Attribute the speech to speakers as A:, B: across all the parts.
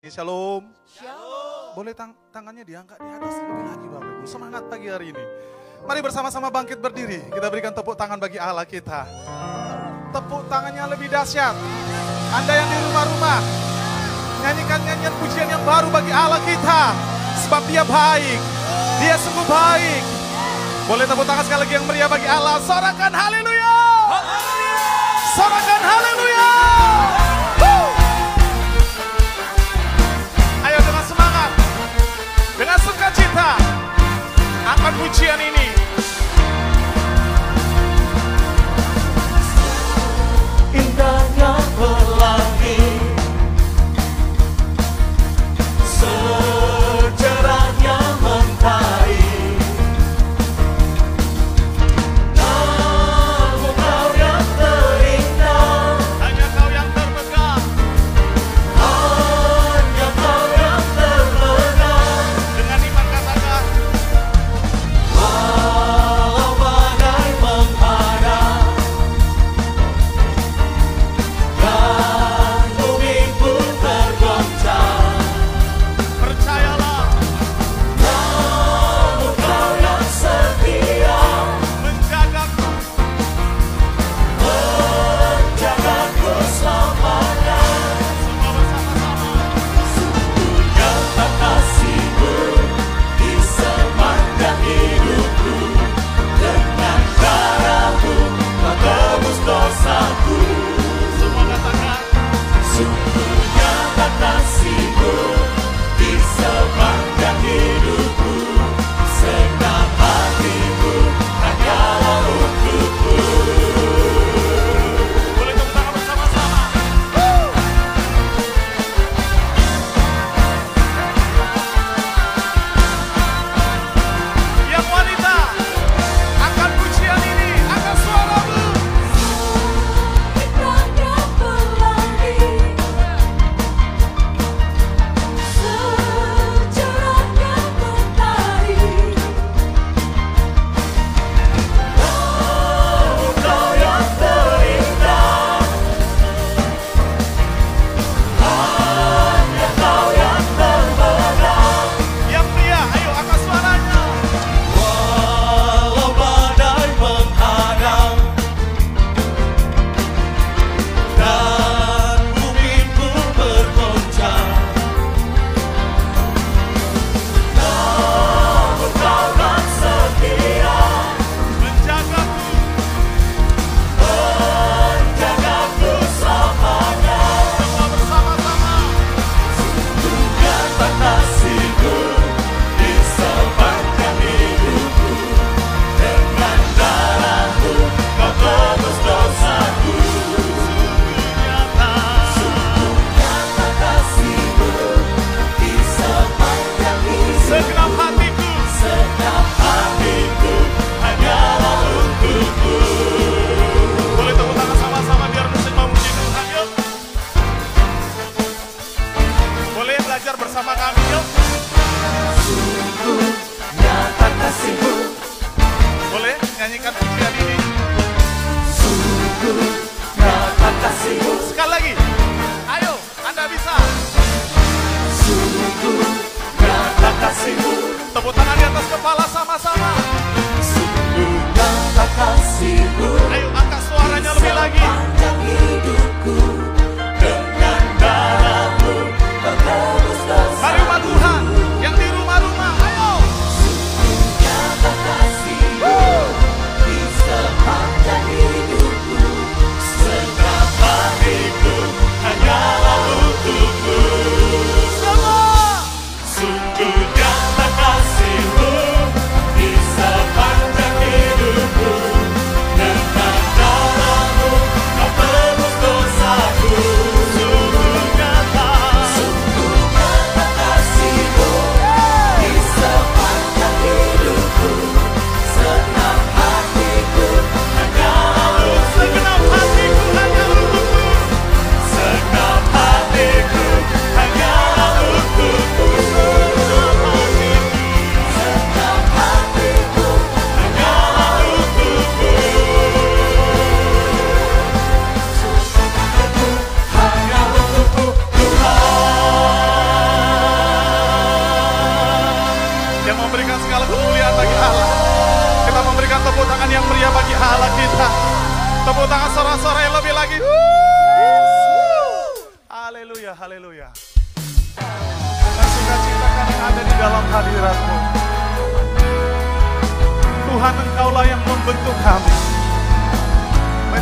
A: Iya, shalom. Shalom. Boleh tang tangannya diangkat di atas lebih lagi Bapak Ibu. Semangat pagi hari ini. Mari bersama-sama bangkit berdiri. Kita berikan tepuk tangan bagi Allah kita. Tepuk tangannya lebih dahsyat. Anda yang di rumah-rumah, nyanyikan nyanyian pujian yang baru bagi Allah kita. Sebab dia baik. Dia sungguh baik. Boleh tepuk tangan sekali lagi yang meriah bagi Allah. Sorakan haleluya. Sorakan haleluya. kita akan pujian ini.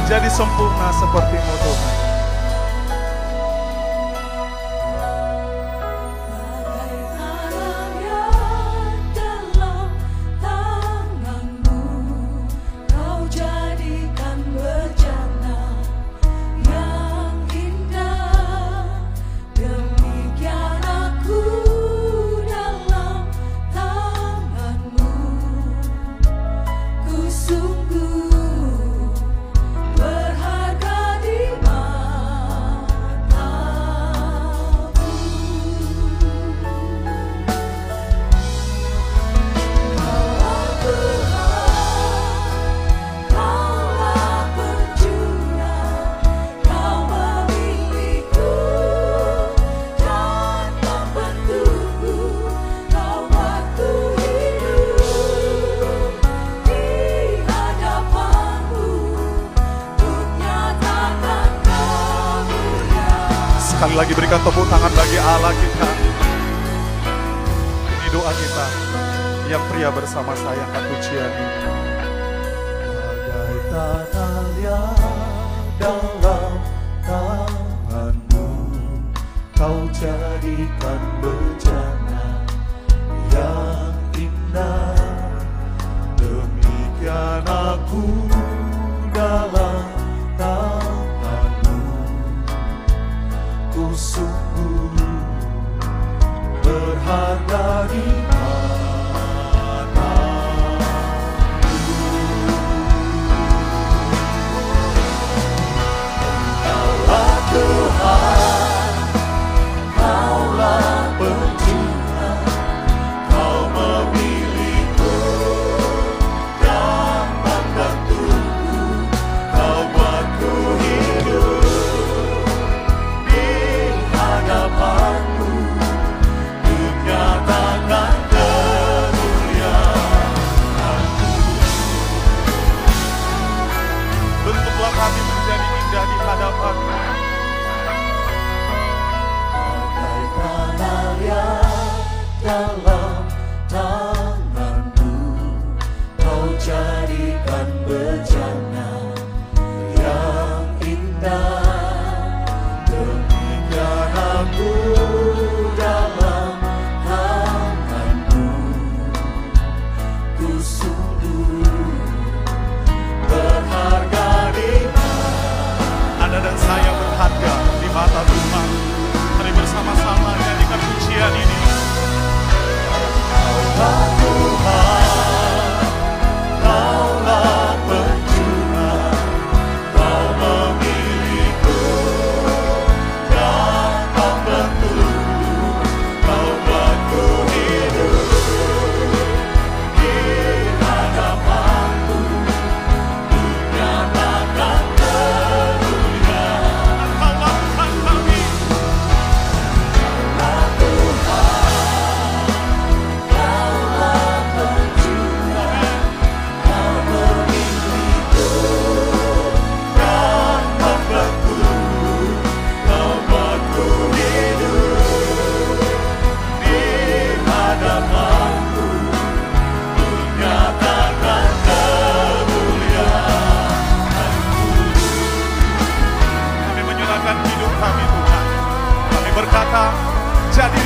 A: menjadi sempurna sepertimu Tuhan.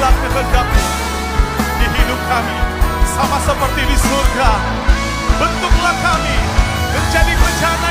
B: Inilah kehendak di hidup
A: kami, sama seperti di surga. Bentuklah kami menjadi
C: bencana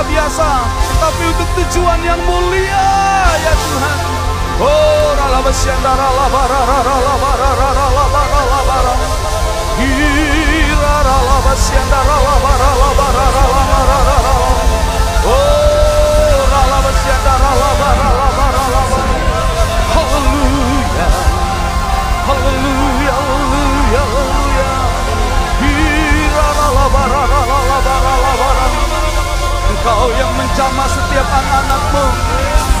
C: biasa-biasa Tapi untuk tujuan yang mulia ya Tuhan Oh rala besyandara labara rara labara rara labara labara Hira rala besyandara labara labara rara rara rara Oh rala besyandara labara labara Engkau yang menjamah setiap anak-anakmu.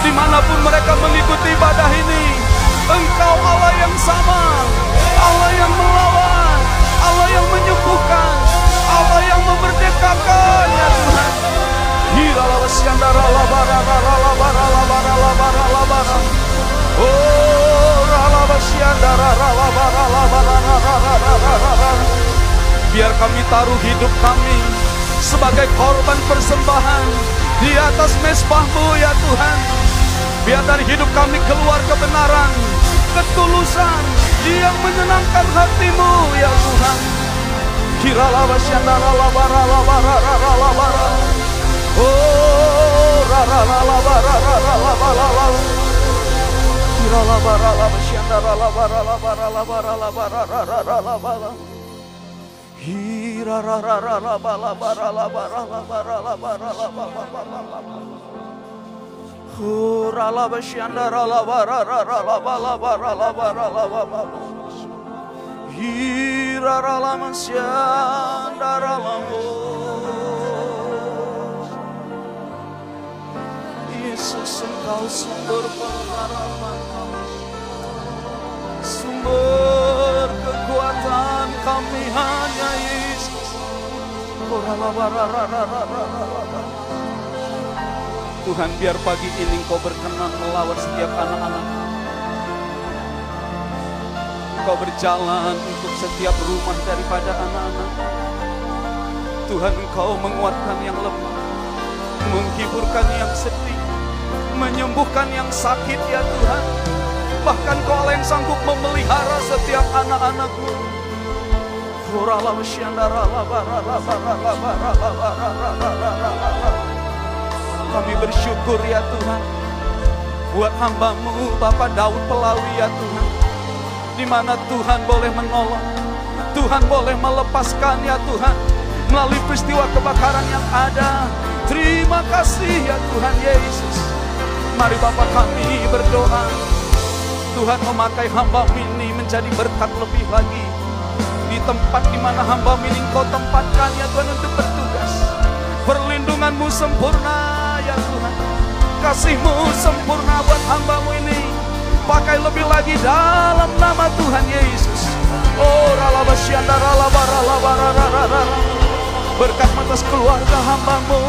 C: Di mana pun mereka mengikuti ibadah ini Engkau Allah yang sama Allah yang melawan Allah yang menyembuhkan Allah yang memerdekakan. Ya Tuhan. Biar kami taruh hidup kami sebagai korban persembahan di atas mesbahmu ya Tuhan. Biar dari hidup kami keluar kebenaran, ketulusan yang menyenangkan hatimu ya Tuhan. Kirala basyandara la bara la bara la bara la bara. Oh rara la la bara rara la bara la. Kirala bara la basyandara la bara la bara la bara Yesus engkau sumber pengharapan sumber kekuatan kami hanya Yesus. Tuhan biar pagi ini Engkau berkenan melawat setiap anak-anak. Engkau berjalan untuk setiap rumah daripada anak-anak. Tuhan Engkau menguatkan yang lemah, menghiburkan yang sedih, menyembuhkan yang sakit ya Tuhan. Bahkan kau yang sanggup memelihara setiap anak-anakmu. Kami bersyukur ya Tuhan Buat hambamu Bapak Daud Pelawi ya Tuhan di mana Tuhan boleh menolong Tuhan boleh melepaskan ya Tuhan Melalui peristiwa kebakaran yang ada. Terima kasih ya Tuhan Yesus. Mari Bapak kami berdoa. Tuhan memakai hamba ini menjadi berkat lebih lagi tempat di mana hamba ini engkau tempatkan ya Tuhan untuk bertugas. Perlindunganmu sempurna ya Tuhan. Kasihmu sempurna buat hambamu ini. Pakai lebih lagi dalam nama Tuhan Yesus. Oh ralabara berkat atas keluarga hambamu.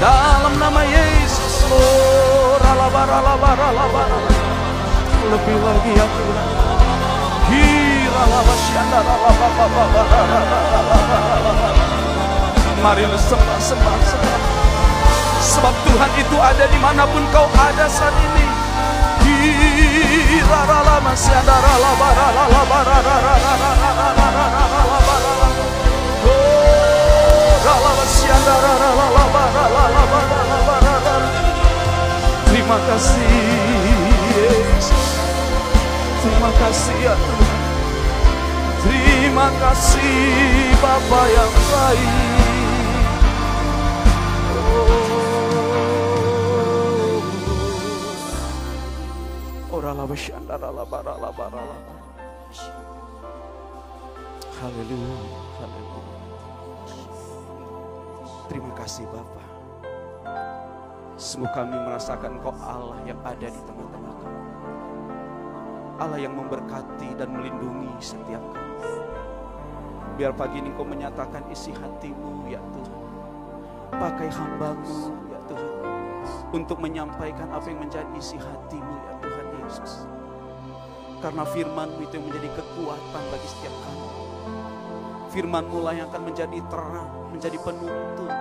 C: Dalam nama Yesus. Oh ralabara lebih lagi ya Tuhan Mari lu sembah, sembah, sembah Sebab Tuhan itu ada di mana pun kau ada saat ini. Terima kasih Yesus. Terima kasih ya Tuhan Terima kasih Bapa yang baik Oh. Haleluya, haleluya. Terima kasih Bapa. Sungguh kami merasakan kau Allah yang ada di tengah-tengah kami. Allah yang memberkati dan melindungi setiap kami. Biar pagi ini kau menyatakan isi hatimu ya Tuhan. Pakai hambamu ya Tuhan. Untuk menyampaikan apa yang menjadi isi hatimu ya Tuhan Yesus. Karena firmanmu itu yang menjadi kekuatan bagi setiap kami. Firmanmu lah yang akan menjadi terang, menjadi penuntun.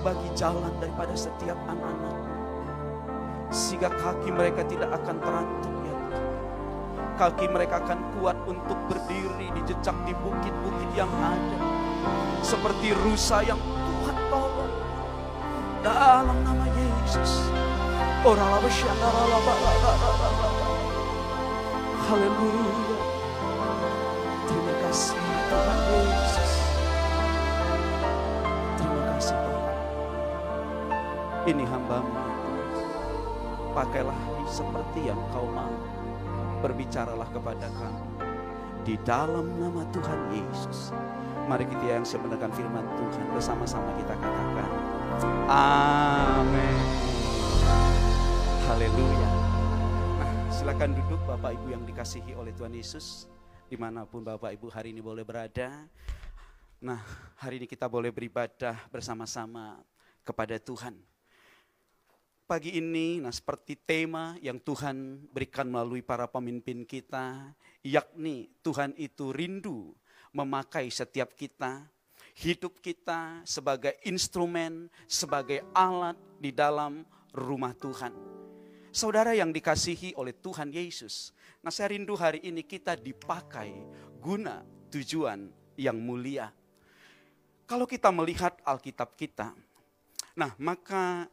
C: Bagi jalan daripada setiap anak-anak. Sehingga kaki mereka tidak akan terantuk. Kaki mereka akan kuat untuk berdiri di jejak di bukit-bukit yang ada. Seperti rusa yang Tuhan tolong. Dalam nama Yesus. Haleluya. Terima kasih Tuhan Yesus. Terima kasih Tuhan. Ini hambamu. Pakailah seperti yang kau mau. Berbicaralah kepada kami. Di dalam nama Tuhan Yesus. Mari kita yang sebenarkan firman Tuhan bersama-sama kita katakan. Amin. Haleluya. Nah, silakan duduk Bapak Ibu yang dikasihi oleh Tuhan Yesus. Di mana pun Bapak Ibu hari ini boleh berada. Nah, hari ini kita boleh beribadah bersama-sama kepada Tuhan. Pagi ini, nah seperti tema yang Tuhan berikan melalui para pemimpin kita, yakni Tuhan itu rindu memakai setiap kita, hidup kita sebagai instrumen, sebagai alat di dalam rumah Tuhan. Saudara yang dikasihi oleh Tuhan Yesus, nah saya rindu hari ini kita dipakai guna tujuan yang mulia. Kalau kita melihat Alkitab kita, nah maka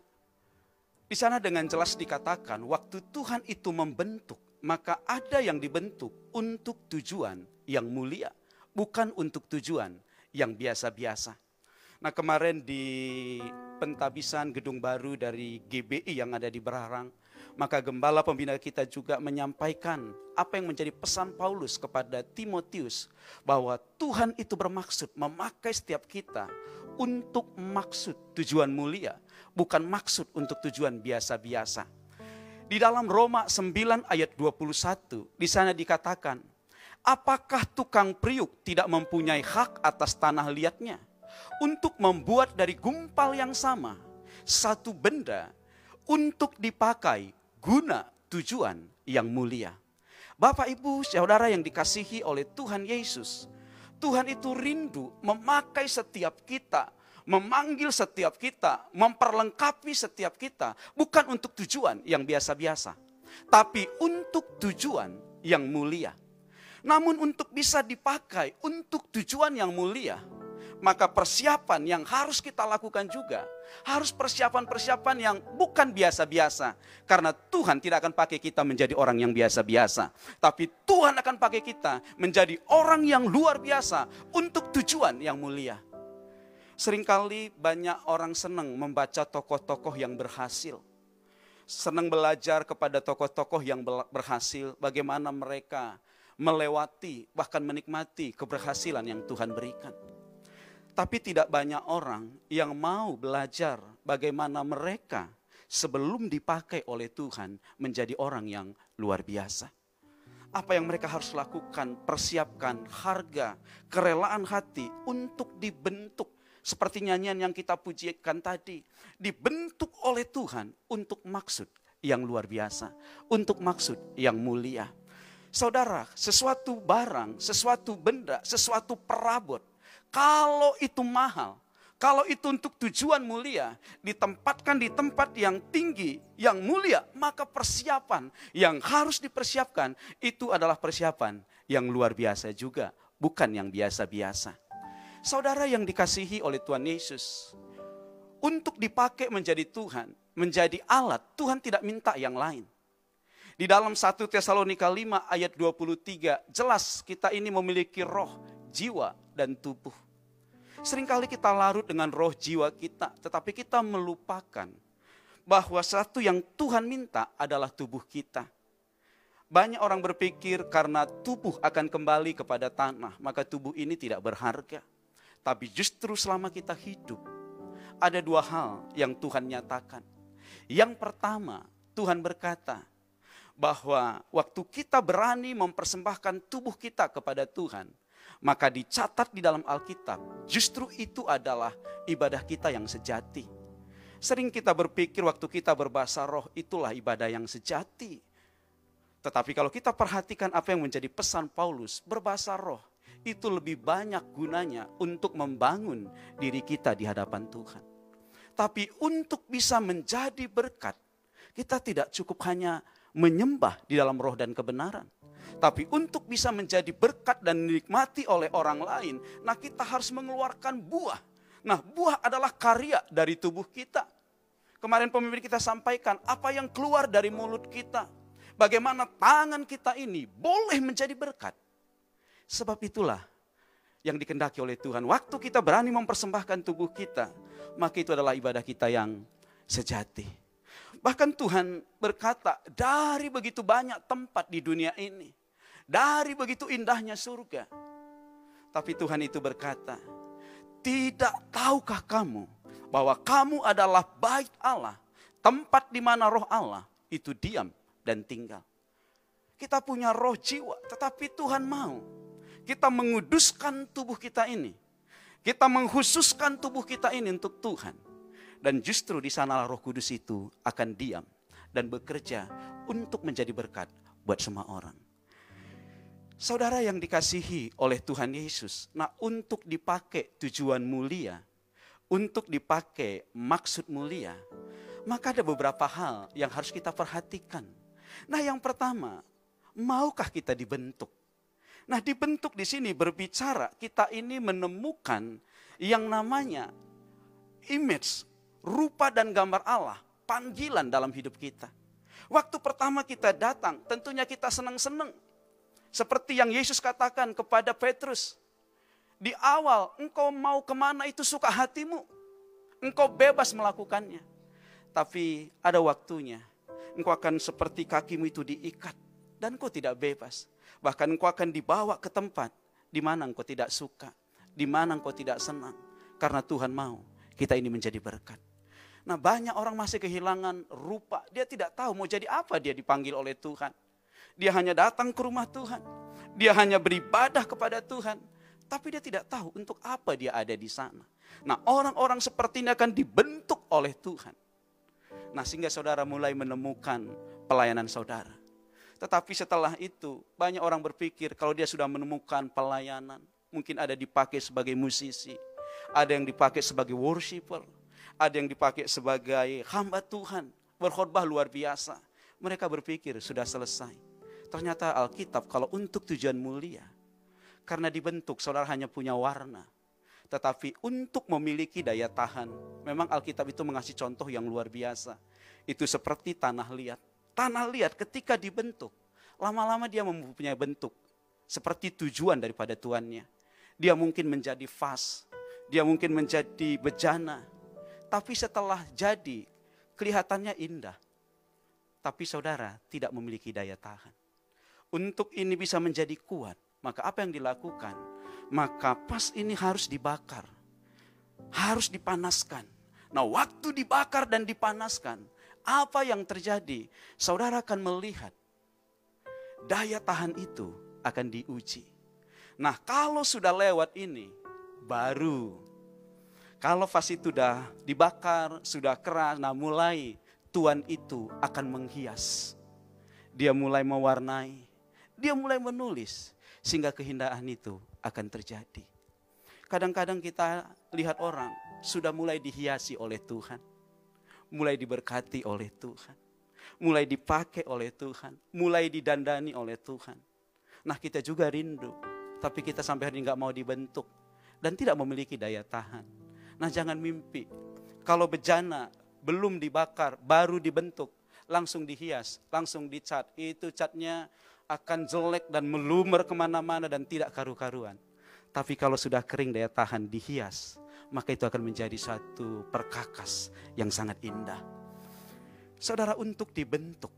C: di sana dengan jelas dikatakan waktu Tuhan itu membentuk, maka ada yang dibentuk untuk tujuan yang mulia, bukan untuk tujuan yang biasa-biasa. Nah kemarin di pentabisan gedung baru dari GBI yang ada di Berarang, maka gembala pembina kita juga menyampaikan apa yang menjadi pesan Paulus kepada Timotius bahwa Tuhan itu bermaksud memakai setiap kita untuk maksud tujuan mulia, bukan maksud untuk tujuan biasa-biasa. Di dalam Roma 9 ayat 21, di sana dikatakan, apakah tukang priuk tidak mempunyai hak atas tanah liatnya untuk membuat dari gumpal yang sama satu benda untuk dipakai guna tujuan yang mulia. Bapak, Ibu, saudara yang dikasihi oleh Tuhan Yesus, Tuhan itu rindu memakai setiap kita, memanggil setiap kita, memperlengkapi setiap kita, bukan untuk tujuan yang biasa-biasa, tapi untuk tujuan yang mulia. Namun untuk bisa dipakai untuk tujuan yang mulia, maka persiapan yang harus kita lakukan juga harus persiapan-persiapan yang bukan biasa-biasa. Karena Tuhan tidak akan pakai kita menjadi orang yang biasa-biasa, tapi Tuhan akan pakai kita menjadi orang yang luar biasa untuk tujuan yang mulia. Seringkali banyak orang senang membaca tokoh-tokoh yang berhasil. Senang belajar kepada tokoh-tokoh yang berhasil, bagaimana mereka melewati bahkan menikmati keberhasilan yang Tuhan berikan. Tapi tidak banyak orang yang mau belajar bagaimana mereka sebelum dipakai oleh Tuhan menjadi orang yang luar biasa. Apa yang mereka harus lakukan, persiapkan harga, kerelaan hati untuk dibentuk. Seperti nyanyian yang kita pujikan tadi. Dibentuk oleh Tuhan untuk maksud yang luar biasa. Untuk maksud yang mulia. Saudara, sesuatu barang, sesuatu benda, sesuatu perabot kalau itu mahal, kalau itu untuk tujuan mulia, ditempatkan di tempat yang tinggi, yang mulia, maka persiapan yang harus dipersiapkan itu adalah persiapan yang luar biasa juga, bukan yang biasa-biasa. Saudara yang dikasihi oleh Tuhan Yesus, untuk dipakai menjadi Tuhan, menjadi alat, Tuhan tidak minta yang lain. Di dalam 1 Tesalonika 5 ayat 23, jelas kita ini memiliki roh, jiwa, dan tubuh. Seringkali kita larut dengan roh jiwa kita, tetapi kita melupakan bahwa satu yang Tuhan minta adalah tubuh kita. Banyak orang berpikir karena tubuh akan kembali kepada tanah, maka tubuh ini tidak berharga. Tapi justru selama kita hidup, ada dua hal yang Tuhan nyatakan. Yang pertama, Tuhan berkata bahwa waktu kita berani mempersembahkan tubuh kita kepada Tuhan, maka dicatat di dalam Alkitab, justru itu adalah ibadah kita yang sejati. Sering kita berpikir waktu kita berbahasa roh itulah ibadah yang sejati. Tetapi kalau kita perhatikan apa yang menjadi pesan Paulus, berbahasa roh itu lebih banyak gunanya untuk membangun diri kita di hadapan Tuhan. Tapi untuk bisa menjadi berkat, kita tidak cukup hanya menyembah di dalam roh dan kebenaran. Tapi untuk bisa menjadi berkat dan dinikmati oleh orang lain, nah kita harus mengeluarkan buah. Nah, buah adalah karya dari tubuh kita. Kemarin pemimpin kita sampaikan apa yang keluar dari mulut kita. Bagaimana tangan kita ini boleh menjadi berkat. Sebab itulah yang dikendaki oleh Tuhan. Waktu kita berani mempersembahkan tubuh kita, maka itu adalah ibadah kita yang sejati. Bahkan Tuhan berkata, dari begitu banyak tempat di dunia ini, dari begitu indahnya surga. Tapi Tuhan itu berkata, tidak tahukah kamu bahwa kamu adalah bait Allah, tempat di mana roh Allah itu diam dan tinggal. Kita punya roh jiwa, tetapi Tuhan mau kita menguduskan tubuh kita ini. Kita menghususkan tubuh kita ini untuk Tuhan. Dan justru di sanalah roh kudus itu akan diam dan bekerja untuk menjadi berkat buat semua orang. Saudara yang dikasihi oleh Tuhan Yesus, nah untuk dipakai tujuan mulia, untuk dipakai maksud mulia, maka ada beberapa hal yang harus kita perhatikan. Nah yang pertama, maukah kita dibentuk? Nah, dibentuk di sini berbicara kita ini menemukan yang namanya image, rupa dan gambar Allah, panggilan dalam hidup kita. Waktu pertama kita datang, tentunya kita senang-senang. Seperti yang Yesus katakan kepada Petrus. Di awal, engkau mau ke mana itu suka hatimu. Engkau bebas melakukannya. Tapi ada waktunya, engkau akan seperti kakimu itu diikat. Dan engkau tidak bebas. Bahkan engkau akan dibawa ke tempat di mana engkau tidak suka, di mana engkau tidak senang. Karena Tuhan mau kita ini menjadi berkat. Nah banyak orang masih kehilangan rupa. Dia tidak tahu mau jadi apa dia dipanggil oleh Tuhan. Dia hanya datang ke rumah Tuhan. Dia hanya beribadah kepada Tuhan. Tapi dia tidak tahu untuk apa dia ada di sana. Nah orang-orang seperti ini akan dibentuk oleh Tuhan. Nah sehingga saudara mulai menemukan pelayanan saudara. Tetapi setelah itu banyak orang berpikir kalau dia sudah menemukan pelayanan, mungkin ada dipakai sebagai musisi, ada yang dipakai sebagai worshiper, ada yang dipakai sebagai hamba Tuhan, berkhotbah luar biasa. Mereka berpikir sudah selesai. Ternyata Alkitab kalau untuk tujuan mulia, karena dibentuk saudara hanya punya warna. Tetapi untuk memiliki daya tahan, memang Alkitab itu mengasih contoh yang luar biasa. Itu seperti tanah liat tanah liat ketika dibentuk, lama-lama dia mempunyai bentuk seperti tujuan daripada tuannya. Dia mungkin menjadi vas, dia mungkin menjadi bejana, tapi setelah jadi kelihatannya indah. Tapi saudara tidak memiliki daya tahan. Untuk ini bisa menjadi kuat, maka apa yang dilakukan? Maka pas ini harus dibakar, harus dipanaskan. Nah, waktu dibakar dan dipanaskan, apa yang terjadi? Saudara akan melihat daya tahan itu akan diuji. Nah, kalau sudah lewat ini, baru kalau vas itu sudah dibakar, sudah keras, nah mulai Tuhan itu akan menghias. Dia mulai mewarnai, dia mulai menulis, sehingga kehindahan itu akan terjadi. Kadang-kadang kita lihat orang sudah mulai dihiasi oleh Tuhan mulai diberkati oleh Tuhan. Mulai dipakai oleh Tuhan. Mulai didandani oleh Tuhan. Nah kita juga rindu. Tapi kita sampai hari ini nggak mau dibentuk. Dan tidak memiliki daya tahan. Nah jangan mimpi. Kalau bejana belum dibakar, baru dibentuk. Langsung dihias, langsung dicat. Itu catnya akan jelek dan melumer ke mana-mana dan tidak karu-karuan. Tapi kalau sudah kering daya tahan dihias, maka itu akan menjadi satu perkakas yang sangat indah. Saudara untuk dibentuk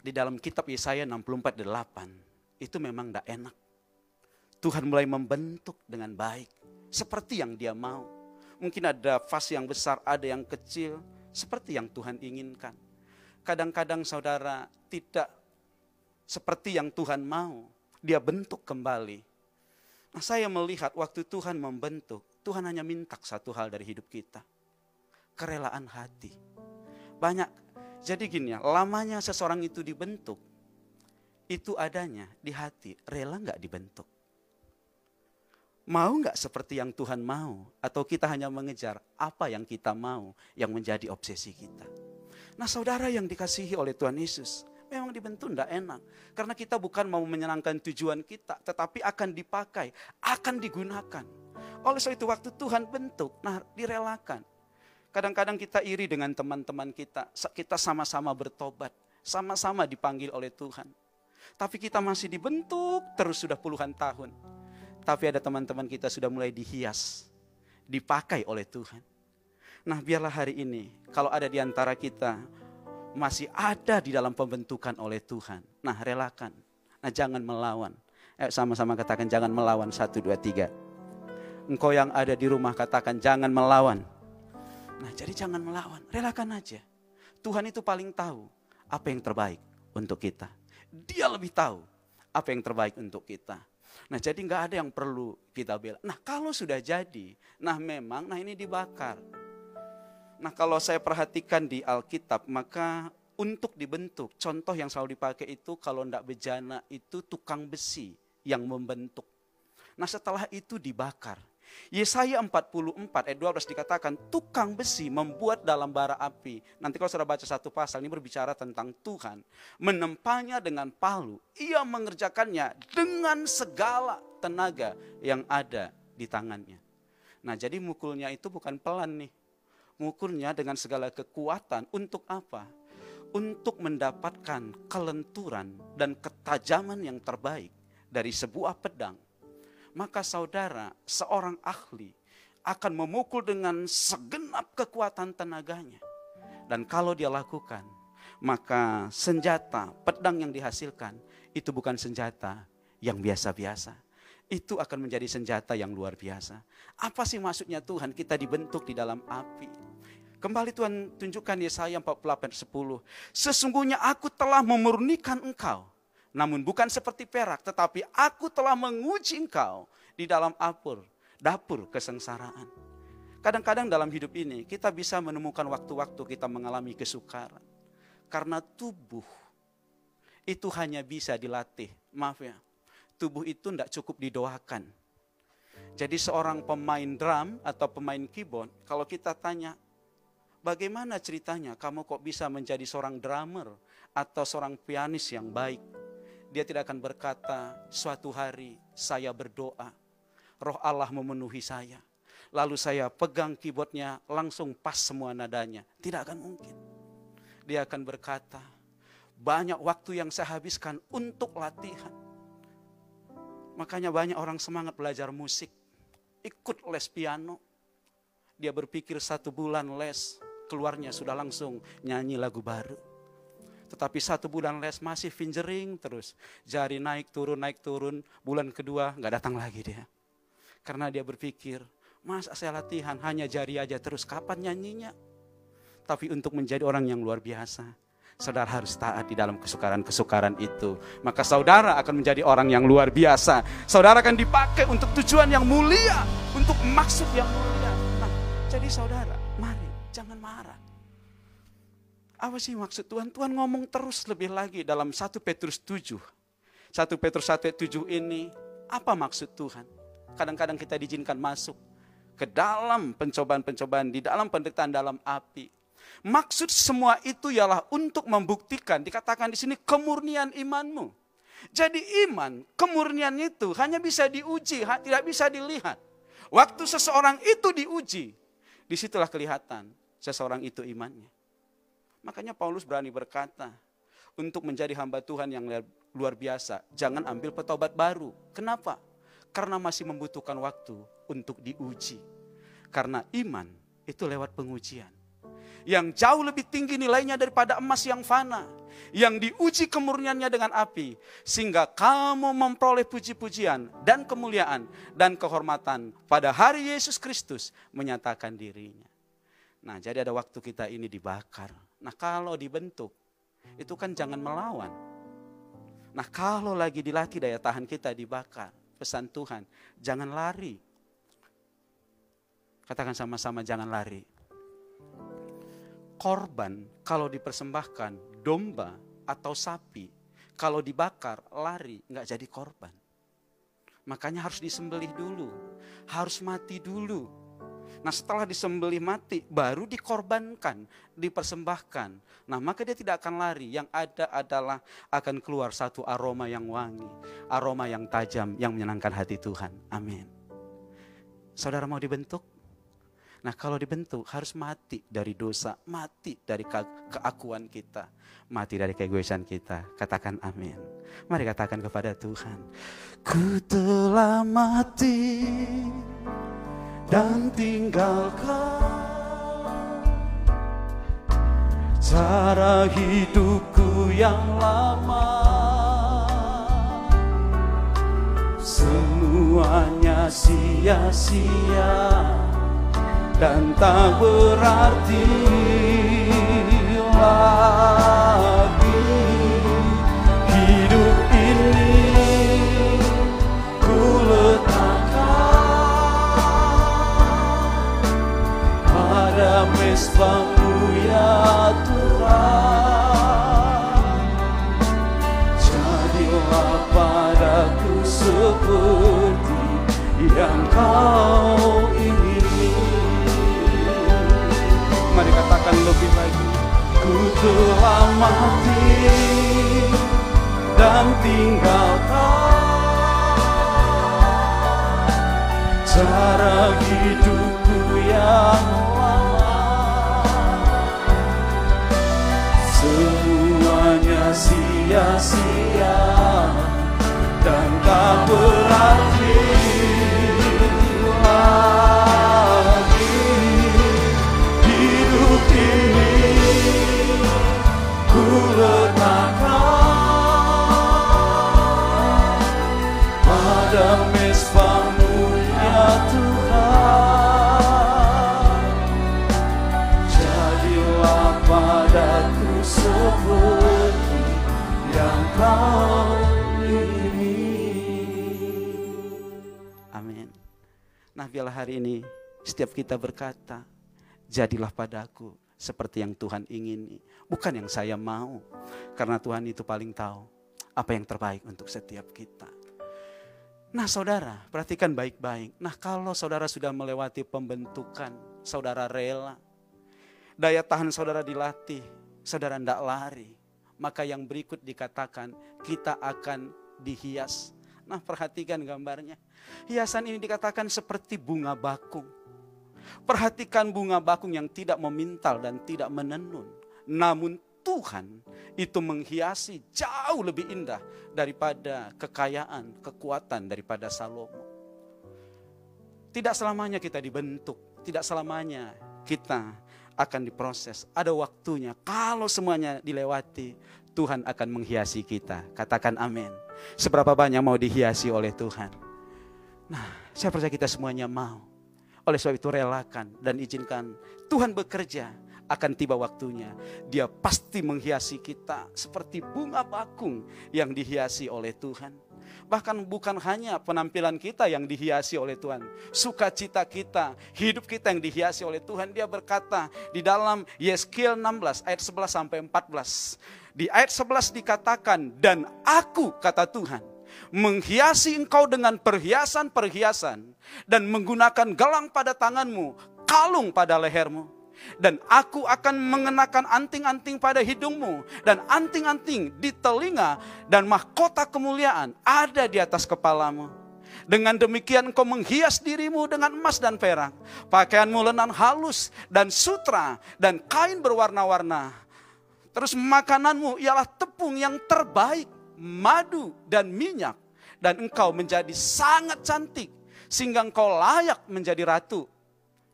C: di dalam kitab Yesaya 64:8 itu memang tidak enak. Tuhan mulai membentuk dengan baik seperti yang dia mau. Mungkin ada fase yang besar, ada yang kecil, seperti yang Tuhan inginkan. Kadang-kadang saudara tidak seperti yang Tuhan mau, dia bentuk kembali. Nah, saya melihat waktu Tuhan membentuk, Tuhan hanya minta satu hal dari hidup kita. Kerelaan hati. Banyak. Jadi gini ya, lamanya seseorang itu dibentuk, itu adanya di hati. Rela nggak dibentuk? Mau nggak seperti yang Tuhan mau? Atau kita hanya mengejar apa yang kita mau yang menjadi obsesi kita? Nah saudara yang dikasihi oleh Tuhan Yesus, memang dibentuk tidak enak. Karena kita bukan mau menyenangkan tujuan kita, tetapi akan dipakai, akan digunakan. Oleh sebab itu waktu Tuhan bentuk, nah direlakan. Kadang-kadang kita iri dengan teman-teman kita, kita sama-sama bertobat, sama-sama dipanggil oleh Tuhan. Tapi kita masih dibentuk terus sudah puluhan tahun. Tapi ada teman-teman kita sudah mulai dihias, dipakai oleh Tuhan. Nah biarlah hari ini, kalau ada di antara kita, masih ada di dalam pembentukan oleh Tuhan. Nah relakan, nah jangan melawan. Eh, sama-sama katakan jangan melawan, satu, dua, tiga. Engkau yang ada di rumah katakan jangan melawan. Nah jadi jangan melawan, relakan aja. Tuhan itu paling tahu apa yang terbaik untuk kita. Dia lebih tahu apa yang terbaik untuk kita. Nah jadi nggak ada yang perlu kita bela. Nah kalau sudah jadi, nah memang, nah ini dibakar. Nah kalau saya perhatikan di Alkitab, maka untuk dibentuk, contoh yang selalu dipakai itu kalau ndak bejana itu tukang besi yang membentuk. Nah setelah itu dibakar. Yesaya 44 ayat 12 dikatakan tukang besi membuat dalam bara api. Nanti kalau sudah baca satu pasal ini berbicara tentang Tuhan menempanya dengan palu. Ia mengerjakannya dengan segala tenaga yang ada di tangannya. Nah jadi mukulnya itu bukan pelan nih. Mukulnya dengan segala kekuatan untuk apa? Untuk mendapatkan kelenturan dan ketajaman yang terbaik dari sebuah pedang maka saudara, seorang ahli akan memukul dengan segenap kekuatan tenaganya. Dan kalau dia lakukan, maka senjata, pedang yang dihasilkan itu bukan senjata yang biasa-biasa. Itu akan menjadi senjata yang luar biasa. Apa sih maksudnya Tuhan kita dibentuk di dalam api? Kembali Tuhan tunjukkan Yesaya 48 10. Sesungguhnya aku telah memurnikan engkau namun bukan seperti perak, tetapi aku telah menguji engkau di dalam apur, dapur kesengsaraan. Kadang-kadang dalam hidup ini kita bisa menemukan waktu-waktu kita mengalami kesukaran. Karena tubuh itu hanya bisa dilatih. Maaf ya, tubuh itu tidak cukup didoakan. Jadi seorang pemain drum atau pemain keyboard, kalau kita tanya, bagaimana ceritanya kamu kok bisa menjadi seorang drummer atau seorang pianis yang baik? Dia tidak akan berkata, suatu hari saya berdoa, roh Allah memenuhi saya. Lalu saya pegang keyboardnya, langsung pas semua nadanya. Tidak akan mungkin. Dia akan berkata, banyak waktu yang saya habiskan untuk latihan. Makanya banyak orang semangat belajar musik. Ikut les piano. Dia berpikir satu bulan les, keluarnya sudah langsung nyanyi lagu baru. Tetapi satu bulan les masih fingering terus. Jari naik turun, naik turun. Bulan kedua nggak datang lagi dia. Karena dia berpikir, mas saya latihan hanya jari aja terus. Kapan nyanyinya? Tapi untuk menjadi orang yang luar biasa, saudara harus taat di dalam kesukaran-kesukaran itu. Maka saudara akan menjadi orang yang luar biasa. Saudara akan dipakai untuk tujuan yang mulia, untuk maksud yang mulia. Nah, jadi saudara, Apa sih maksud Tuhan? Tuhan ngomong terus lebih lagi dalam 1 Petrus 7. 1 Petrus 1 ayat 7 ini, apa maksud Tuhan? Kadang-kadang kita diizinkan masuk ke dalam pencobaan-pencobaan, di dalam penderitaan dalam api. Maksud semua itu ialah untuk membuktikan, dikatakan di sini kemurnian imanmu. Jadi iman, kemurnian itu hanya bisa diuji, tidak bisa dilihat. Waktu seseorang itu diuji, di situlah kelihatan seseorang itu imannya. Makanya Paulus berani berkata, untuk menjadi hamba Tuhan yang luar biasa, jangan ambil petobat baru. Kenapa? Karena masih membutuhkan waktu untuk diuji. Karena iman itu lewat pengujian. Yang jauh lebih tinggi nilainya daripada emas yang fana. Yang diuji kemurniannya dengan api. Sehingga kamu memperoleh puji-pujian dan kemuliaan dan kehormatan pada hari Yesus Kristus menyatakan dirinya. Nah jadi ada waktu kita ini dibakar Nah kalau dibentuk, itu kan jangan melawan. Nah kalau lagi dilatih daya tahan kita dibakar, pesan Tuhan. Jangan lari. Katakan sama-sama jangan lari. Korban kalau dipersembahkan domba atau sapi, kalau dibakar lari nggak jadi korban. Makanya harus disembelih dulu, harus mati dulu. Nah setelah disembelih mati baru dikorbankan, dipersembahkan. Nah maka dia tidak akan lari, yang ada adalah akan keluar satu aroma yang wangi, aroma yang tajam yang menyenangkan hati Tuhan. Amin. Saudara mau dibentuk? Nah kalau dibentuk harus mati dari dosa, mati dari ke- keakuan kita, mati dari keegoisan kita. Katakan amin. Mari katakan kepada Tuhan. Ku telah mati dan tinggalkan cara hidupku yang lama. Semuanya sia-sia dan tak berarti lagi pada mesbamu ya Tuhan. Jadilah padaku seperti yang kau ingini Mari katakan lebih lagi. Ku telah mati dan tinggalkan. Cara hidupku sia-sia dan tak berarti lagi hidup ini ku Biarlah hari ini setiap kita berkata, jadilah padaku seperti yang Tuhan ingini. Bukan yang saya mau. Karena Tuhan itu paling tahu apa yang terbaik untuk setiap kita. Nah saudara, perhatikan baik-baik. Nah kalau saudara sudah melewati pembentukan, saudara rela. Daya tahan saudara dilatih, saudara tidak lari. Maka yang berikut dikatakan, kita akan dihias. Nah perhatikan gambarnya. Hiasan ini dikatakan seperti bunga bakung. Perhatikan bunga bakung yang tidak memintal dan tidak menenun. Namun Tuhan itu menghiasi jauh lebih indah daripada kekayaan, kekuatan daripada Salomo. Tidak selamanya kita dibentuk, tidak selamanya kita akan diproses. Ada waktunya, kalau semuanya dilewati, Tuhan akan menghiasi kita. Katakan amin. Seberapa banyak mau dihiasi oleh Tuhan? Nah, saya percaya kita semuanya mau. Oleh sebab itu relakan dan izinkan Tuhan bekerja akan tiba waktunya. Dia pasti menghiasi kita seperti bunga bakung yang dihiasi oleh Tuhan. Bahkan bukan hanya penampilan kita yang dihiasi oleh Tuhan. Sukacita kita, hidup kita yang dihiasi oleh Tuhan. Dia berkata di dalam Yeskiel 16 ayat 11 sampai 14. Di ayat 11 dikatakan, dan aku kata Tuhan menghiasi engkau dengan perhiasan-perhiasan dan menggunakan gelang pada tanganmu, kalung pada lehermu. Dan aku akan mengenakan anting-anting pada hidungmu dan anting-anting di telinga dan mahkota kemuliaan ada di atas kepalamu. Dengan demikian engkau menghias dirimu dengan emas dan perak, pakaianmu lenan halus dan sutra dan kain berwarna-warna. Terus makananmu ialah tepung yang terbaik, madu dan minyak. Dan engkau menjadi sangat cantik sehingga engkau layak menjadi ratu.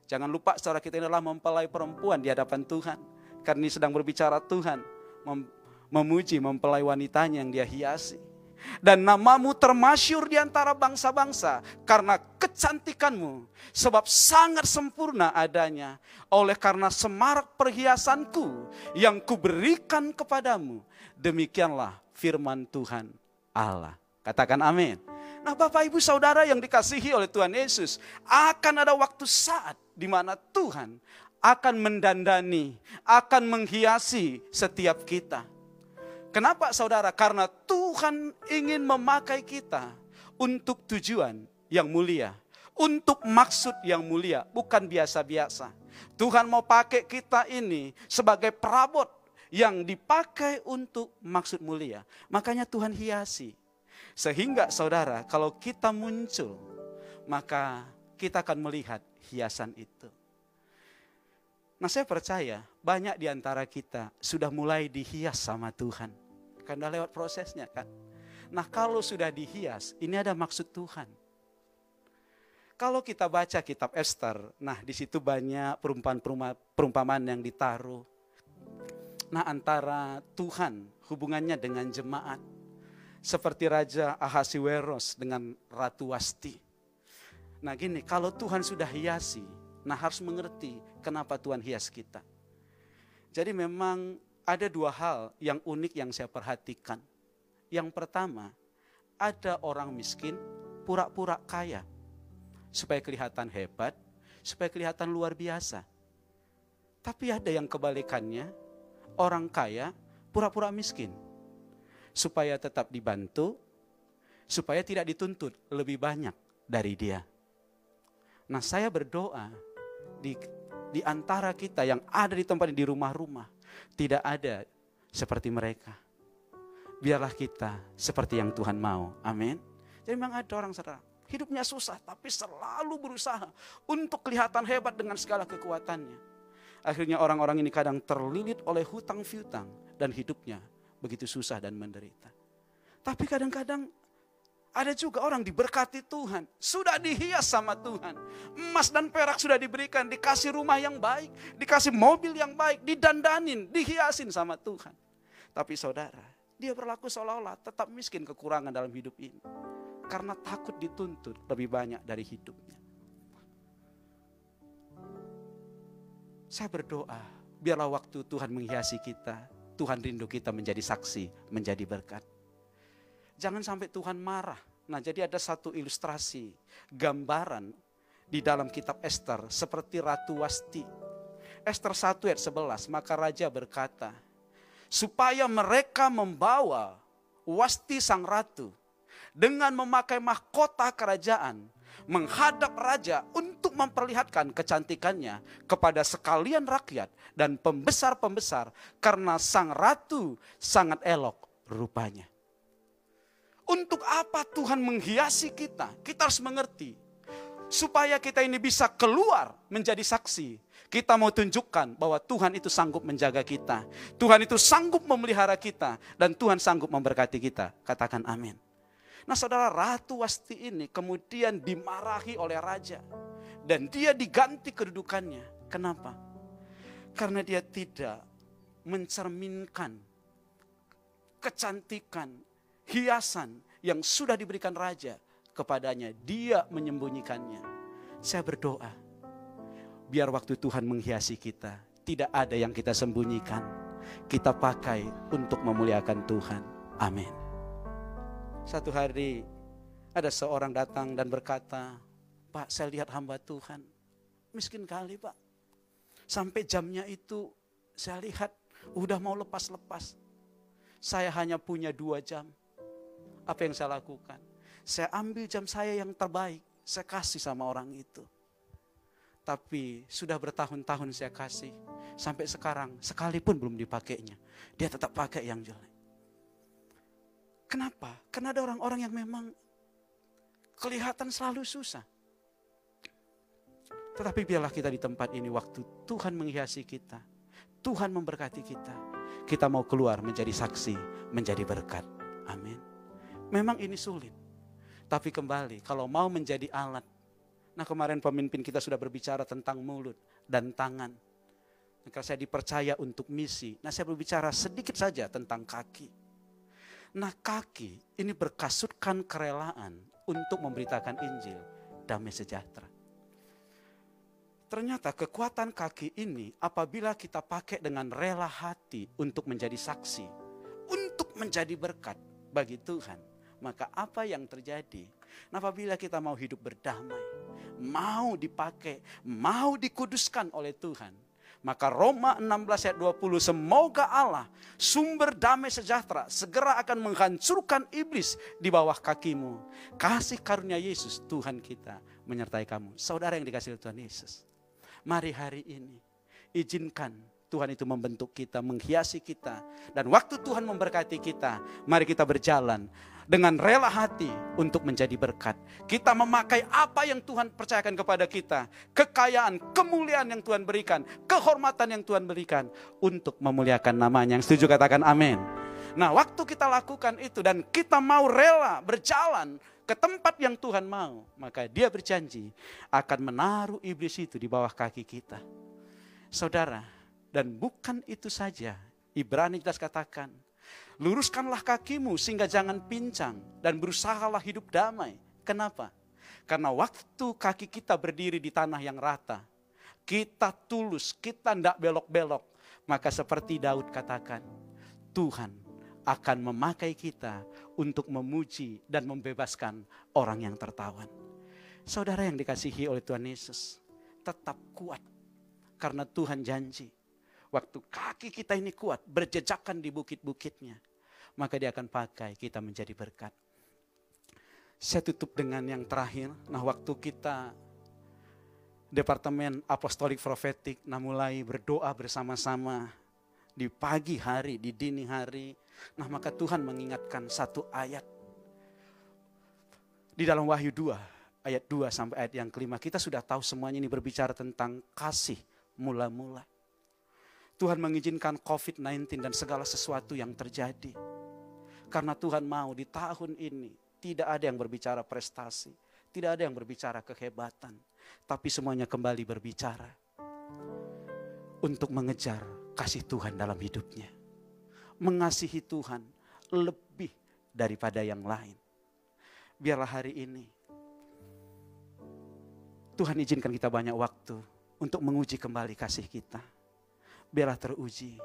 C: Jangan lupa saudara kita ini adalah mempelai perempuan di hadapan Tuhan. Karena ini sedang berbicara Tuhan. mem- memuji mempelai wanitanya yang dia hiasi. Dan namamu termasyur di antara bangsa-bangsa karena kecantikanmu. Sebab sangat sempurna adanya. Oleh karena semarak perhiasanku yang kuberikan kepadamu. Demikianlah firman Tuhan Allah. Katakan amin. Nah Bapak Ibu Saudara yang dikasihi oleh Tuhan Yesus, akan ada waktu saat di mana Tuhan akan mendandani, akan menghiasi setiap kita. Kenapa saudara? Karena Tuhan ingin memakai kita untuk tujuan yang mulia. Untuk maksud yang mulia, bukan biasa-biasa. Tuhan mau pakai kita ini sebagai perabot yang dipakai untuk maksud mulia. Makanya Tuhan hiasi. Sehingga saudara, kalau kita muncul, maka kita akan melihat hiasan itu. Nah saya percaya banyak di antara kita sudah mulai dihias sama Tuhan. Karena lewat prosesnya kan. Nah kalau sudah dihias, ini ada maksud Tuhan. Kalau kita baca kitab Esther, nah di situ banyak perumpamaan yang ditaruh. Nah antara Tuhan hubungannya dengan jemaat. Seperti Raja Ahasiweros dengan Ratu Wasti. Nah gini, kalau Tuhan sudah hiasi, nah harus mengerti kenapa Tuhan hias kita. Jadi memang ada dua hal yang unik yang saya perhatikan. Yang pertama, ada orang miskin pura-pura kaya supaya kelihatan hebat, supaya kelihatan luar biasa. Tapi ada yang kebalikannya, orang kaya pura-pura miskin supaya tetap dibantu, supaya tidak dituntut lebih banyak dari dia. Nah, saya berdoa di di antara kita yang ada di tempat di rumah-rumah tidak ada seperti mereka. Biarlah kita seperti yang Tuhan mau. Amin. Jadi memang ada orang saudara, hidupnya susah tapi selalu berusaha untuk kelihatan hebat dengan segala kekuatannya. Akhirnya orang-orang ini kadang terlilit oleh hutang piutang dan hidupnya begitu susah dan menderita. Tapi kadang-kadang ada juga orang diberkati Tuhan, sudah dihias sama Tuhan. Emas dan perak sudah diberikan, dikasih rumah yang baik, dikasih mobil yang baik, didandanin, dihiasin sama Tuhan. Tapi saudara, dia berlaku seolah-olah tetap miskin kekurangan dalam hidup ini. Karena takut dituntut lebih banyak dari hidupnya. Saya berdoa, biarlah waktu Tuhan menghiasi kita, Tuhan rindu kita menjadi saksi, menjadi berkat. Jangan sampai Tuhan marah. Nah jadi ada satu ilustrasi, gambaran di dalam kitab Esther seperti Ratu Wasti. Esther 1 ayat 11, maka Raja berkata, supaya mereka membawa Wasti sang Ratu dengan memakai mahkota kerajaan menghadap raja untuk memperlihatkan kecantikannya kepada sekalian rakyat dan pembesar-pembesar karena sang ratu sangat elok rupanya. Untuk apa Tuhan menghiasi kita? Kita harus mengerti. Supaya kita ini bisa keluar menjadi saksi. Kita mau tunjukkan bahwa Tuhan itu sanggup menjaga kita. Tuhan itu sanggup memelihara kita. Dan Tuhan sanggup memberkati kita. Katakan amin. Nah saudara Ratu Wasti ini kemudian dimarahi oleh raja. Dan dia diganti kedudukannya. Kenapa? Karena dia tidak mencerminkan kecantikan, hiasan yang sudah diberikan raja kepadanya. Dia menyembunyikannya. Saya berdoa, biar waktu Tuhan menghiasi kita, tidak ada yang kita sembunyikan. Kita pakai untuk memuliakan Tuhan. Amin. Satu hari ada seorang datang dan berkata, Pak saya lihat hamba Tuhan, miskin kali Pak. Sampai jamnya itu saya lihat udah mau lepas-lepas. Saya hanya punya dua jam. Apa yang saya lakukan? Saya ambil jam saya yang terbaik, saya kasih sama orang itu. Tapi sudah bertahun-tahun saya kasih. Sampai sekarang sekalipun belum dipakainya. Dia tetap pakai yang jelek. Kenapa? Karena ada orang-orang yang memang kelihatan selalu susah. Tetapi biarlah kita di tempat ini waktu Tuhan menghiasi kita. Tuhan memberkati kita. Kita mau keluar menjadi saksi, menjadi berkat. Amin. Memang ini sulit. Tapi kembali, kalau mau menjadi alat. Nah kemarin pemimpin kita sudah berbicara tentang mulut dan tangan. Maka saya dipercaya untuk misi. Nah saya berbicara sedikit saja tentang kaki. Nah kaki ini berkasutkan kerelaan untuk memberitakan Injil damai sejahtera. Ternyata kekuatan kaki ini apabila kita pakai dengan rela hati untuk menjadi saksi, untuk menjadi berkat bagi Tuhan, maka apa yang terjadi? Nah, apabila kita mau hidup berdamai, mau dipakai, mau dikuduskan oleh Tuhan, maka Roma 16 ayat 20, semoga Allah sumber damai sejahtera segera akan menghancurkan iblis di bawah kakimu. Kasih karunia Yesus Tuhan kita menyertai kamu. Saudara yang dikasih Tuhan Yesus. Mari hari ini izinkan Tuhan itu membentuk kita, menghiasi kita. Dan waktu Tuhan memberkati kita, mari kita berjalan dengan rela hati untuk menjadi berkat. Kita memakai apa yang Tuhan percayakan kepada kita, kekayaan, kemuliaan yang Tuhan berikan, kehormatan yang Tuhan berikan untuk memuliakan namanya. Yang setuju katakan amin. Nah, waktu kita lakukan itu dan kita mau rela berjalan ke tempat yang Tuhan mau, maka Dia berjanji akan menaruh iblis itu di bawah kaki kita. Saudara, dan bukan itu saja. Ibrani jelas katakan, Luruskanlah kakimu sehingga jangan pincang dan berusahalah hidup damai. Kenapa? Karena waktu kaki kita berdiri di tanah yang rata, kita tulus, kita tidak belok-belok. Maka seperti Daud katakan, Tuhan akan memakai kita untuk memuji dan membebaskan orang yang tertawan. Saudara yang dikasihi oleh Tuhan Yesus, tetap kuat. Karena Tuhan janji, waktu kaki kita ini kuat, berjejakan di bukit-bukitnya, maka dia akan pakai kita menjadi berkat. Saya tutup dengan yang terakhir. Nah waktu kita Departemen Apostolik Profetik nah mulai berdoa bersama-sama di pagi hari, di dini hari. Nah maka Tuhan mengingatkan satu ayat di dalam Wahyu 2 ayat 2 sampai ayat yang kelima kita sudah tahu semuanya ini berbicara tentang kasih mula-mula. Tuhan mengizinkan COVID-19 dan segala sesuatu yang terjadi. Karena Tuhan mau di tahun ini tidak ada yang berbicara prestasi, tidak ada yang berbicara kehebatan, tapi semuanya kembali berbicara untuk mengejar kasih Tuhan dalam hidupnya. Mengasihi Tuhan lebih daripada yang lain. Biarlah hari ini Tuhan izinkan kita banyak waktu untuk menguji kembali kasih kita. Biarlah teruji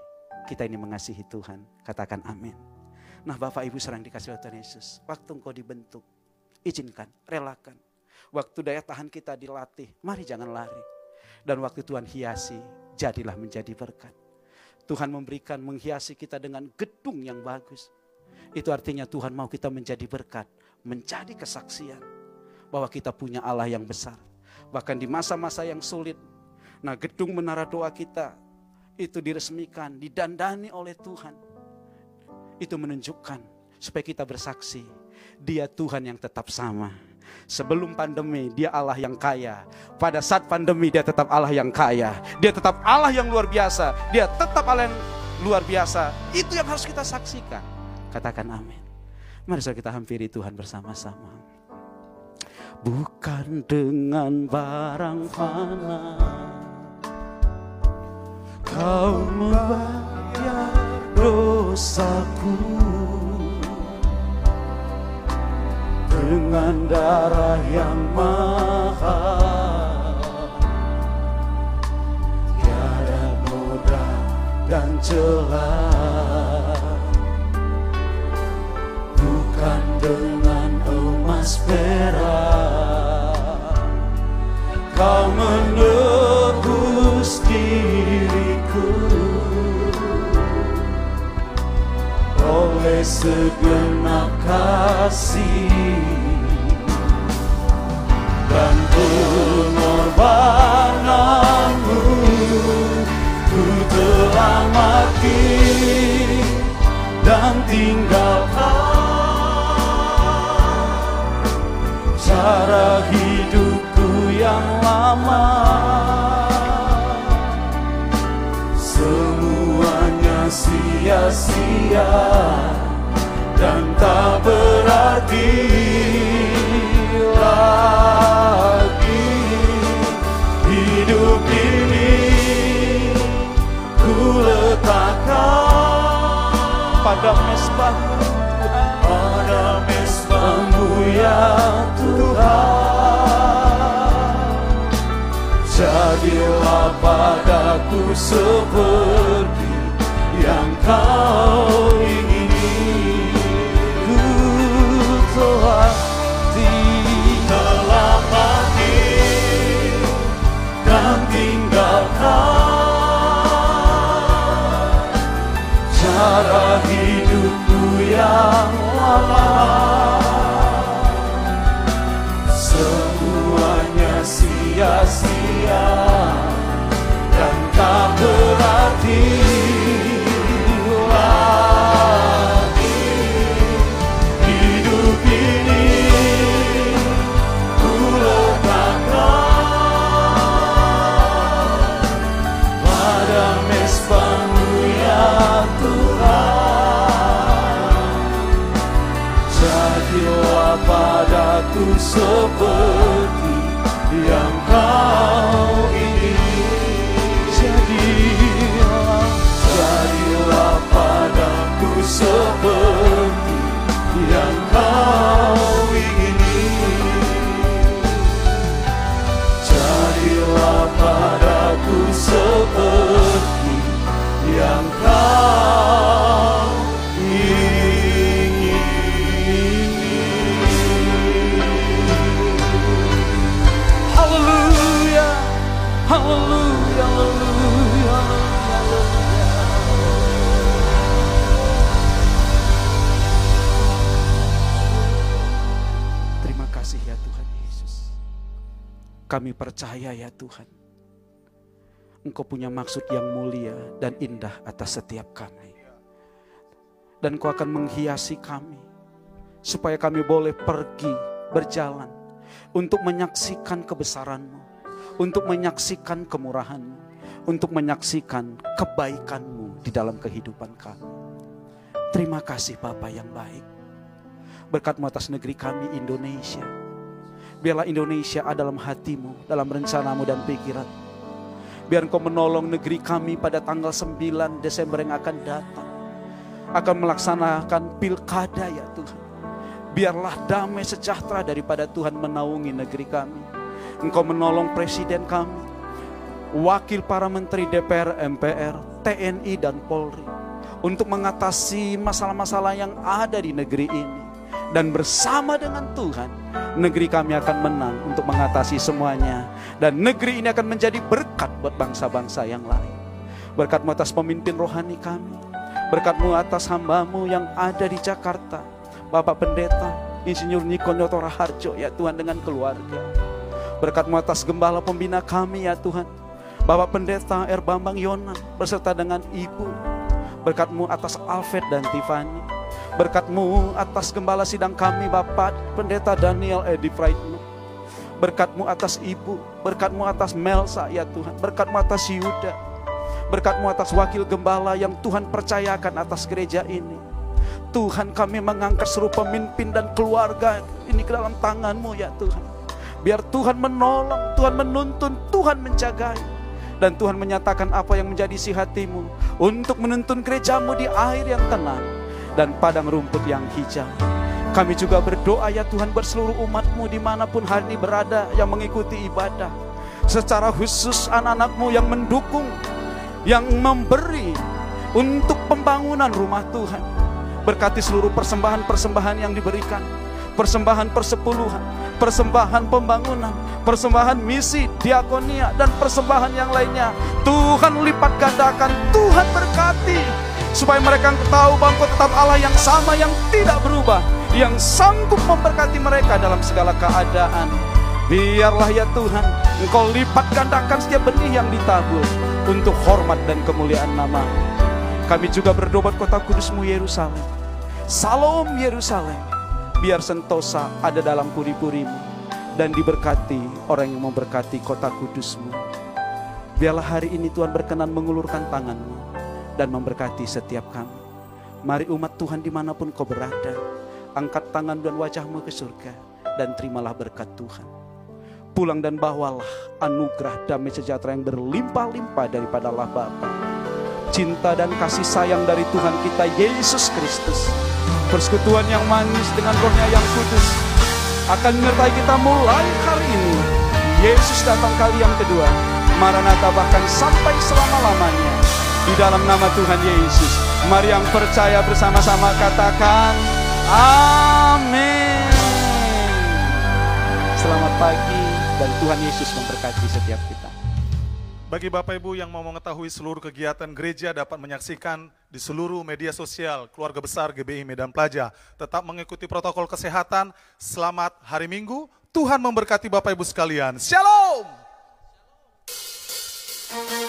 C: kita ini mengasihi Tuhan. Katakan amin. Nah Bapak Ibu serang dikasih oleh Tuhan Yesus. Waktu engkau dibentuk, izinkan, relakan. Waktu daya tahan kita dilatih, mari jangan lari. Dan waktu Tuhan hiasi, jadilah menjadi berkat. Tuhan memberikan, menghiasi kita dengan gedung yang bagus. Itu artinya Tuhan mau kita menjadi berkat, menjadi kesaksian. Bahwa kita punya Allah yang besar. Bahkan di masa-masa yang sulit, nah gedung menara doa kita itu diresmikan, didandani oleh Tuhan itu menunjukkan supaya kita bersaksi dia Tuhan yang tetap sama. Sebelum pandemi dia Allah yang kaya. Pada saat pandemi dia tetap Allah yang kaya. Dia tetap Allah yang luar biasa. Dia tetap Allah yang luar biasa. Itu yang harus kita saksikan. Katakan amin. Mari kita hampiri Tuhan bersama-sama. Bukan dengan barang fana Kau membayar dosaku. Dengan darah yang mahal tiada noda dan celah. Bukan dengan emas perak kau menebus oleh segenap kasih. Dan pengorbananmu ku telah mati dan tinggalkan cara hidupku yang lama sia-sia dan tak berarti lagi hidup ini ku letakkan pada mesbahmu pada mesbahmu ya Tuhan. Jadilah padaku seperti yang padaku Kami percaya ya Tuhan. Engkau punya maksud yang mulia dan indah atas setiap kami. Dan Engkau akan menghiasi kami. Supaya kami boleh pergi berjalan. Untuk menyaksikan kebesaran-Mu. Untuk menyaksikan kemurahan-Mu. Untuk menyaksikan kebaikan-Mu di dalam kehidupan kami. Terima kasih Bapa yang baik. Berkatmu atas negeri kami Indonesia. Biarlah Indonesia ada dalam hatimu, dalam rencanamu dan pikiran. Biar engkau menolong negeri kami pada tanggal 9 Desember yang akan datang. Akan melaksanakan pilkada ya Tuhan. Biarlah damai sejahtera daripada Tuhan menaungi negeri kami. Engkau menolong presiden kami. Wakil para menteri DPR, MPR, TNI dan Polri. Untuk mengatasi masalah-masalah yang ada di negeri ini dan bersama dengan Tuhan negeri kami akan menang untuk mengatasi semuanya. Dan negeri ini akan menjadi berkat buat bangsa-bangsa yang lain. Berkatmu atas pemimpin rohani kami. Berkatmu atas hambamu yang ada di Jakarta. Bapak Pendeta Insinyur Niko Nyotora Harjo ya Tuhan dengan keluarga. Berkatmu atas gembala pembina kami ya Tuhan. Bapak Pendeta R. Bambang Yonan beserta dengan Ibu. Berkatmu atas Alfred dan Tiffany Berkatmu atas gembala sidang kami Bapak Pendeta Daniel Edi Praitno. Berkatmu atas ibu Berkatmu atas Melsa ya Tuhan. Berkatmu atas Yuda. Berkatmu atas wakil gembala yang Tuhan percayakan atas gereja ini. Tuhan kami mengangkat seluruh pemimpin dan keluarga ini ke dalam tanganmu ya Tuhan. Biar Tuhan menolong, Tuhan menuntun, Tuhan menjagai. Dan Tuhan menyatakan apa yang menjadi isi hatimu untuk menuntun gerejamu di air yang tenang dan padang rumput yang hijau. Kami juga berdoa ya Tuhan buat seluruh umatmu di mana pun hari ini berada yang mengikuti ibadah. Secara khusus anak-anakmu yang mendukung, yang memberi untuk pembangunan rumah Tuhan. Berkati seluruh persembahan-persembahan yang diberikan. Persembahan persepuluhan, persembahan pembangunan, persembahan misi, diakonia, dan persembahan yang lainnya. Tuhan lipat gandakan, Tuhan berkati supaya mereka tahu bahwa tetap Allah yang sama yang tidak berubah yang sanggup memberkati mereka dalam segala keadaan. Biarlah ya Tuhan Engkau lipat gandakan setiap benih yang ditabur untuk hormat dan kemuliaan nama. Kami juga berdoa buat kota kudusmu Yerusalem. Salam Yerusalem. Biar sentosa ada dalam puri-purimu dan diberkati orang yang memberkati kota kudusmu. Biarlah hari ini Tuhan berkenan mengulurkan tanganmu dan memberkati setiap kami. Mari umat Tuhan di mana pun kau berada, angkat tangan dan wajahmu ke surga dan terimalah berkat Tuhan. Pulang dan bawalah anugerah damai sejahtera yang berlimpah-limpah daripada Allah Bapa. Cinta dan kasih sayang dari Tuhan kita Yesus Kristus. Persekutuan yang manis dengan rohnya yang kudus. Akan menyertai kita mulai hari ini. Yesus datang kali yang kedua. Maranatha bahkan sampai selama-lamanya di dalam nama Tuhan Yesus. Mari yang percaya bersama-sama katakan amin. Selamat pagi dan Tuhan Yesus memberkati setiap kita.
B: Bagi Bapak Ibu yang mau mengetahui seluruh kegiatan gereja dapat menyaksikan di seluruh media sosial Keluarga Besar GBI Medan Plaja Tetap mengikuti protokol kesehatan. Selamat hari Minggu. Tuhan memberkati Bapak Ibu sekalian. Shalom.
A: Shalom.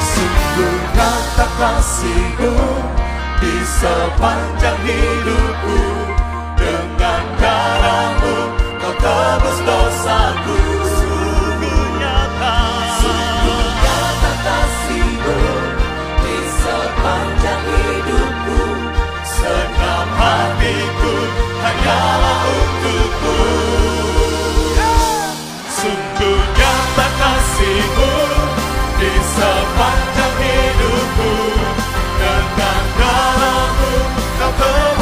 A: Sungguh rata kasihmu Di sepanjang hidupku. Dengan darahmu Kau terus dosaku. Sungguh nyata. Sungguh nyata kasihmu Di sepanjang hidupku. Senam hatiku hanya untukmu. Sungguh nyata kasihmu 더